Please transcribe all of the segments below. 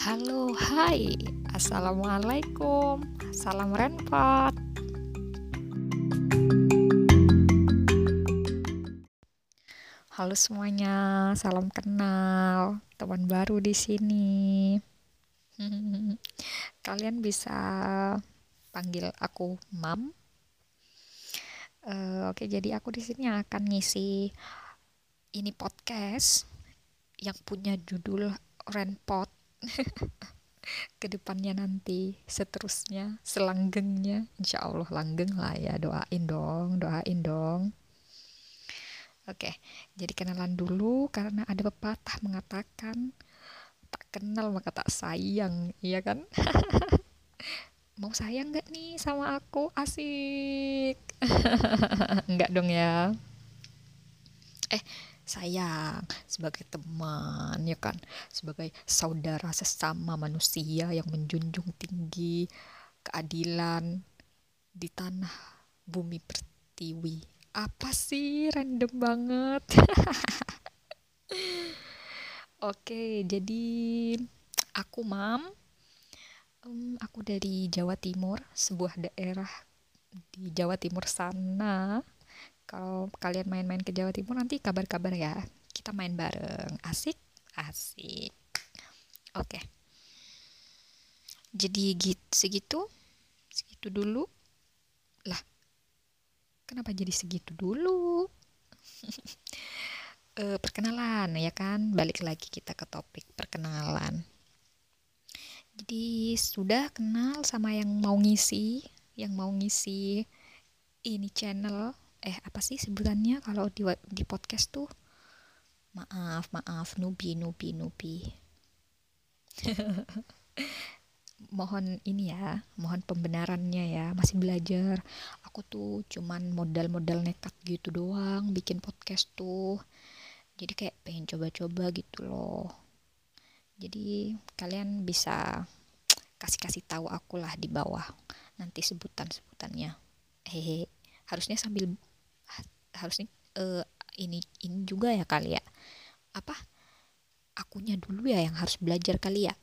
Halo, hai, assalamualaikum, salam renpot. Halo semuanya, salam kenal, teman baru di sini. Kalian bisa panggil aku Mam. Uh, Oke, jadi aku di sini akan ngisi ini podcast yang punya judul Renpot ke depannya nanti seterusnya selanggengnya. Insya Allah langgeng lah ya doain dong doain dong. Oke jadi kenalan dulu karena ada pepatah mengatakan tak kenal maka tak sayang iya kan? Mau sayang nggak nih sama aku? Asik. Nggak dong ya? Eh sayang sebagai teman ya kan? Sebagai saudara sesama manusia yang menjunjung tinggi keadilan di tanah bumi pertiwi. Apa sih? Random banget. Oke jadi aku mam. Um, aku dari Jawa Timur sebuah daerah di Jawa Timur sana kalau kalian main-main ke Jawa Timur nanti kabar-kabar ya. Kita main bareng. Asik? Asik. Oke. Okay. jadi gitu segitu? Segitu dulu? Lah kenapa jadi segitu dulu? E, perkenalan ya kan? Balik lagi kita ke topik perkenalan. Jadi sudah kenal sama yang mau ngisi? Yang mau ngisi ini channel eh apa sih sebutannya kalau di di podcast tuh? Maaf maaf nubi nubi nubi. Mohon ini ya mohon pembenarannya ya masih belajar. Aku tuh cuman modal-modal nekat gitu doang bikin podcast tuh. Jadi kayak pengen coba-coba gitu loh. Jadi kalian bisa kasih-kasih tahu aku lah di bawah nanti sebutan-sebutannya. Hehe harusnya sambil harusnya uh, ini ini juga ya kali ya. Apa? Akunya dulu ya yang harus belajar kali ya.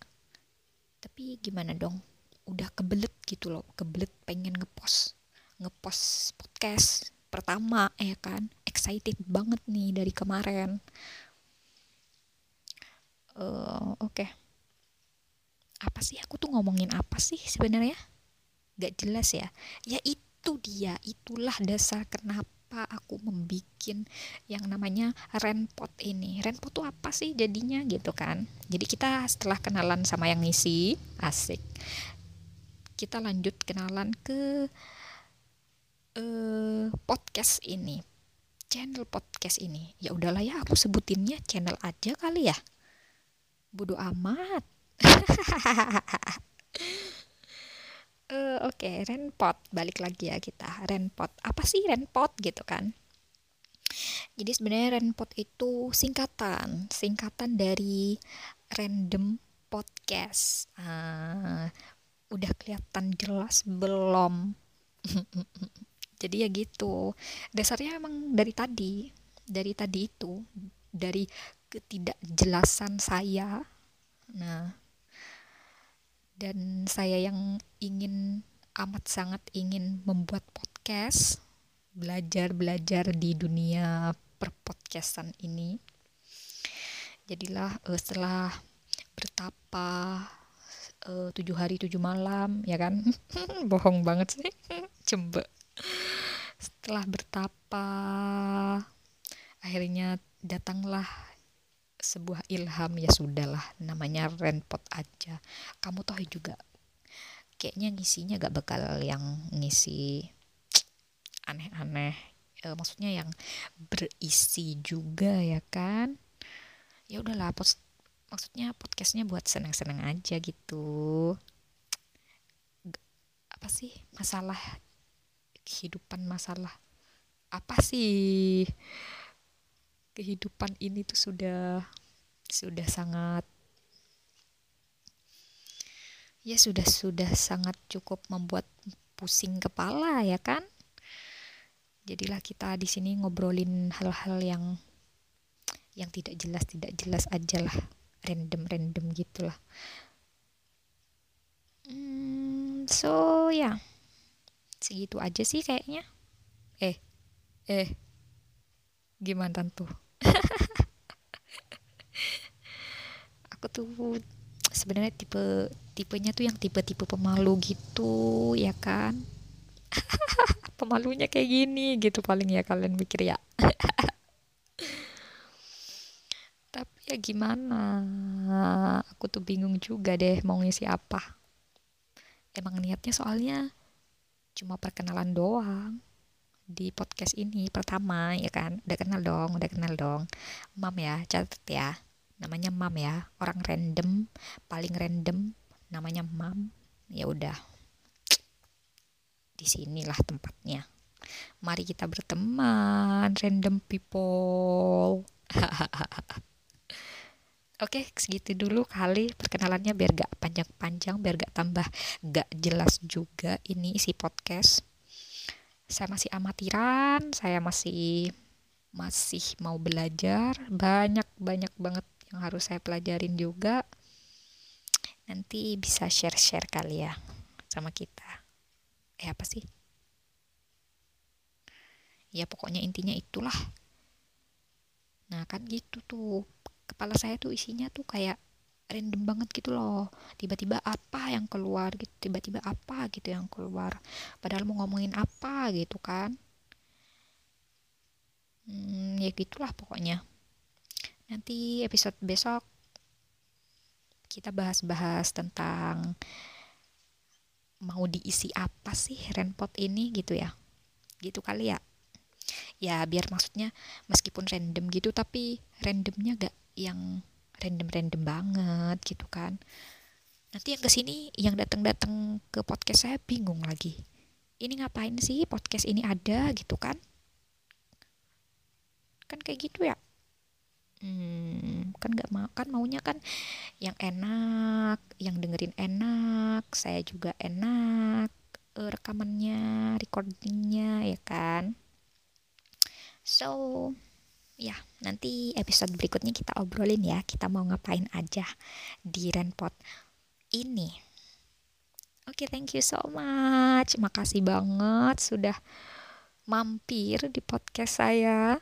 Tapi gimana dong? Udah kebelet gitu loh kebelet pengen ngepost ngepost podcast pertama ya kan? Excited banget nih dari kemarin. Uh, oke. Okay. apa sih? Aku tuh ngomongin apa sih sebenarnya? Gak jelas ya. Ya itu dia itulah dasar kenapa kenapa aku membikin yang namanya renpot ini? Renpot tuh apa sih jadinya gitu kan? Jadi kita setelah kenalan sama yang ngisi asik. Kita lanjut kenalan ke uh, podcast ini. Channel podcast ini. Ya udahlah ya aku sebutinnya channel aja kali ya. Bodoh amat uh, oke okay, renpot. Balik lagi ya kita. Renpot. Apa sih renpot? Gitu kan. Jadi sebenarnya renpot itu singkatan. Singkatan dari random podcast. Uh, udah kelihatan jelas belum? Jadi ya gitu. Dasarnya emang dari tadi. Dari tadi itu. Dari ketidakjelasan saya. Nah dan saya yang ingin amat sangat ingin membuat podcast belajar-belajar di dunia perpodcastan ini. Jadilah uh, setelah bertapa uh, tujuh hari tujuh malam ya kan? Bohong banget sih. Coba. Setelah bertapa akhirnya datanglah sebuah ilham ya sudahlah namanya renpot aja. Kamu tahu juga kayaknya ngisinya gak bakal yang ngisi aneh-aneh. E, maksudnya yang berisi juga ya kan? Ya udahlah post maksudnya podcastnya buat seneng-seneng aja gitu. Apa sih masalah kehidupan masalah? Apa sih kehidupan ini tuh sudah sudah sangat ya sudah sudah sangat cukup membuat pusing kepala ya kan? Jadilah kita di sini ngobrolin hal-hal yang yang tidak jelas tidak jelas aja lah random random gitulah hmm, so ya. Yeah. segitu aja sih kayaknya. Eh eh. Gimana tentu aku tuh sebenarnya tipe tipenya tuh yang tipe-tipe pemalu gitu ya kan? Pemalunya kayak gini gitu paling ya kalian mikir ya. Tapi ya gimana? Aku tuh bingung juga deh mau ngisi apa. Emang niatnya soalnya cuma perkenalan doang di podcast ini pertama ya kan? Udah kenal dong udah kenal dong. Mam ya catat ya. Namanya mam ya. Orang random paling random namanya mam. Ya udah. Di sinilah tempatnya. Mari kita berteman random people. Oke, segitu dulu kali perkenalannya biar gak panjang-panjang, biar gak tambah gak jelas juga ini isi podcast. Saya masih amatiran, saya masih masih mau belajar, banyak-banyak banget yang harus saya pelajarin juga. Nanti bisa share-share kali ya sama kita. Eh apa sih? Ya pokoknya intinya itulah. Nah kan gitu tuh kepala saya tuh isinya tuh kayak random banget gitu loh. Tiba-tiba apa yang keluar gitu tiba-tiba apa gitu yang keluar. Padahal mau ngomongin apa gitu kan. Hmm, ya gitulah pokoknya. Nanti episode besok kita bahas-bahas tentang mau diisi apa sih renpot ini gitu ya. Gitu kali ya. Ya biar maksudnya meskipun random gitu tapi randomnya gak yang random-random banget gitu kan. Nanti yang ke sini yang datang-datang ke podcast saya bingung lagi. Ini ngapain sih podcast ini ada gitu kan? Kan kayak gitu ya? Hmm, kan nggak mau kan maunya kan yang enak yang dengerin enak saya juga enak uh, rekamannya recordingnya ya kan? So ya nanti episode berikutnya kita obrolin ya. Kita mau ngapain aja di Renpot ini. Oke okay, thank you so much. Makasih banget sudah mampir di podcast saya.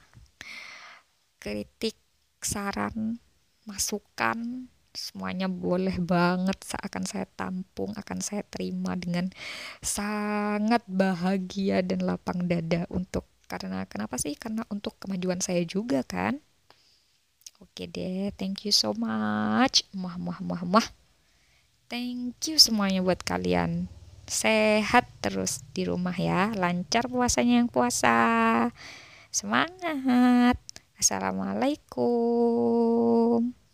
Kritik saran masukan semuanya boleh banget akan saya tampung akan saya terima dengan sangat bahagia dan lapang dada untuk karena kenapa sih? Karena untuk kemajuan saya juga kan? Oke deh thank you so much. Muah muah muah muah thank you semuanya buat kalian. Sehat terus di rumah ya. Lancar puasanya yang puasa. Semangat. Assalamualaikum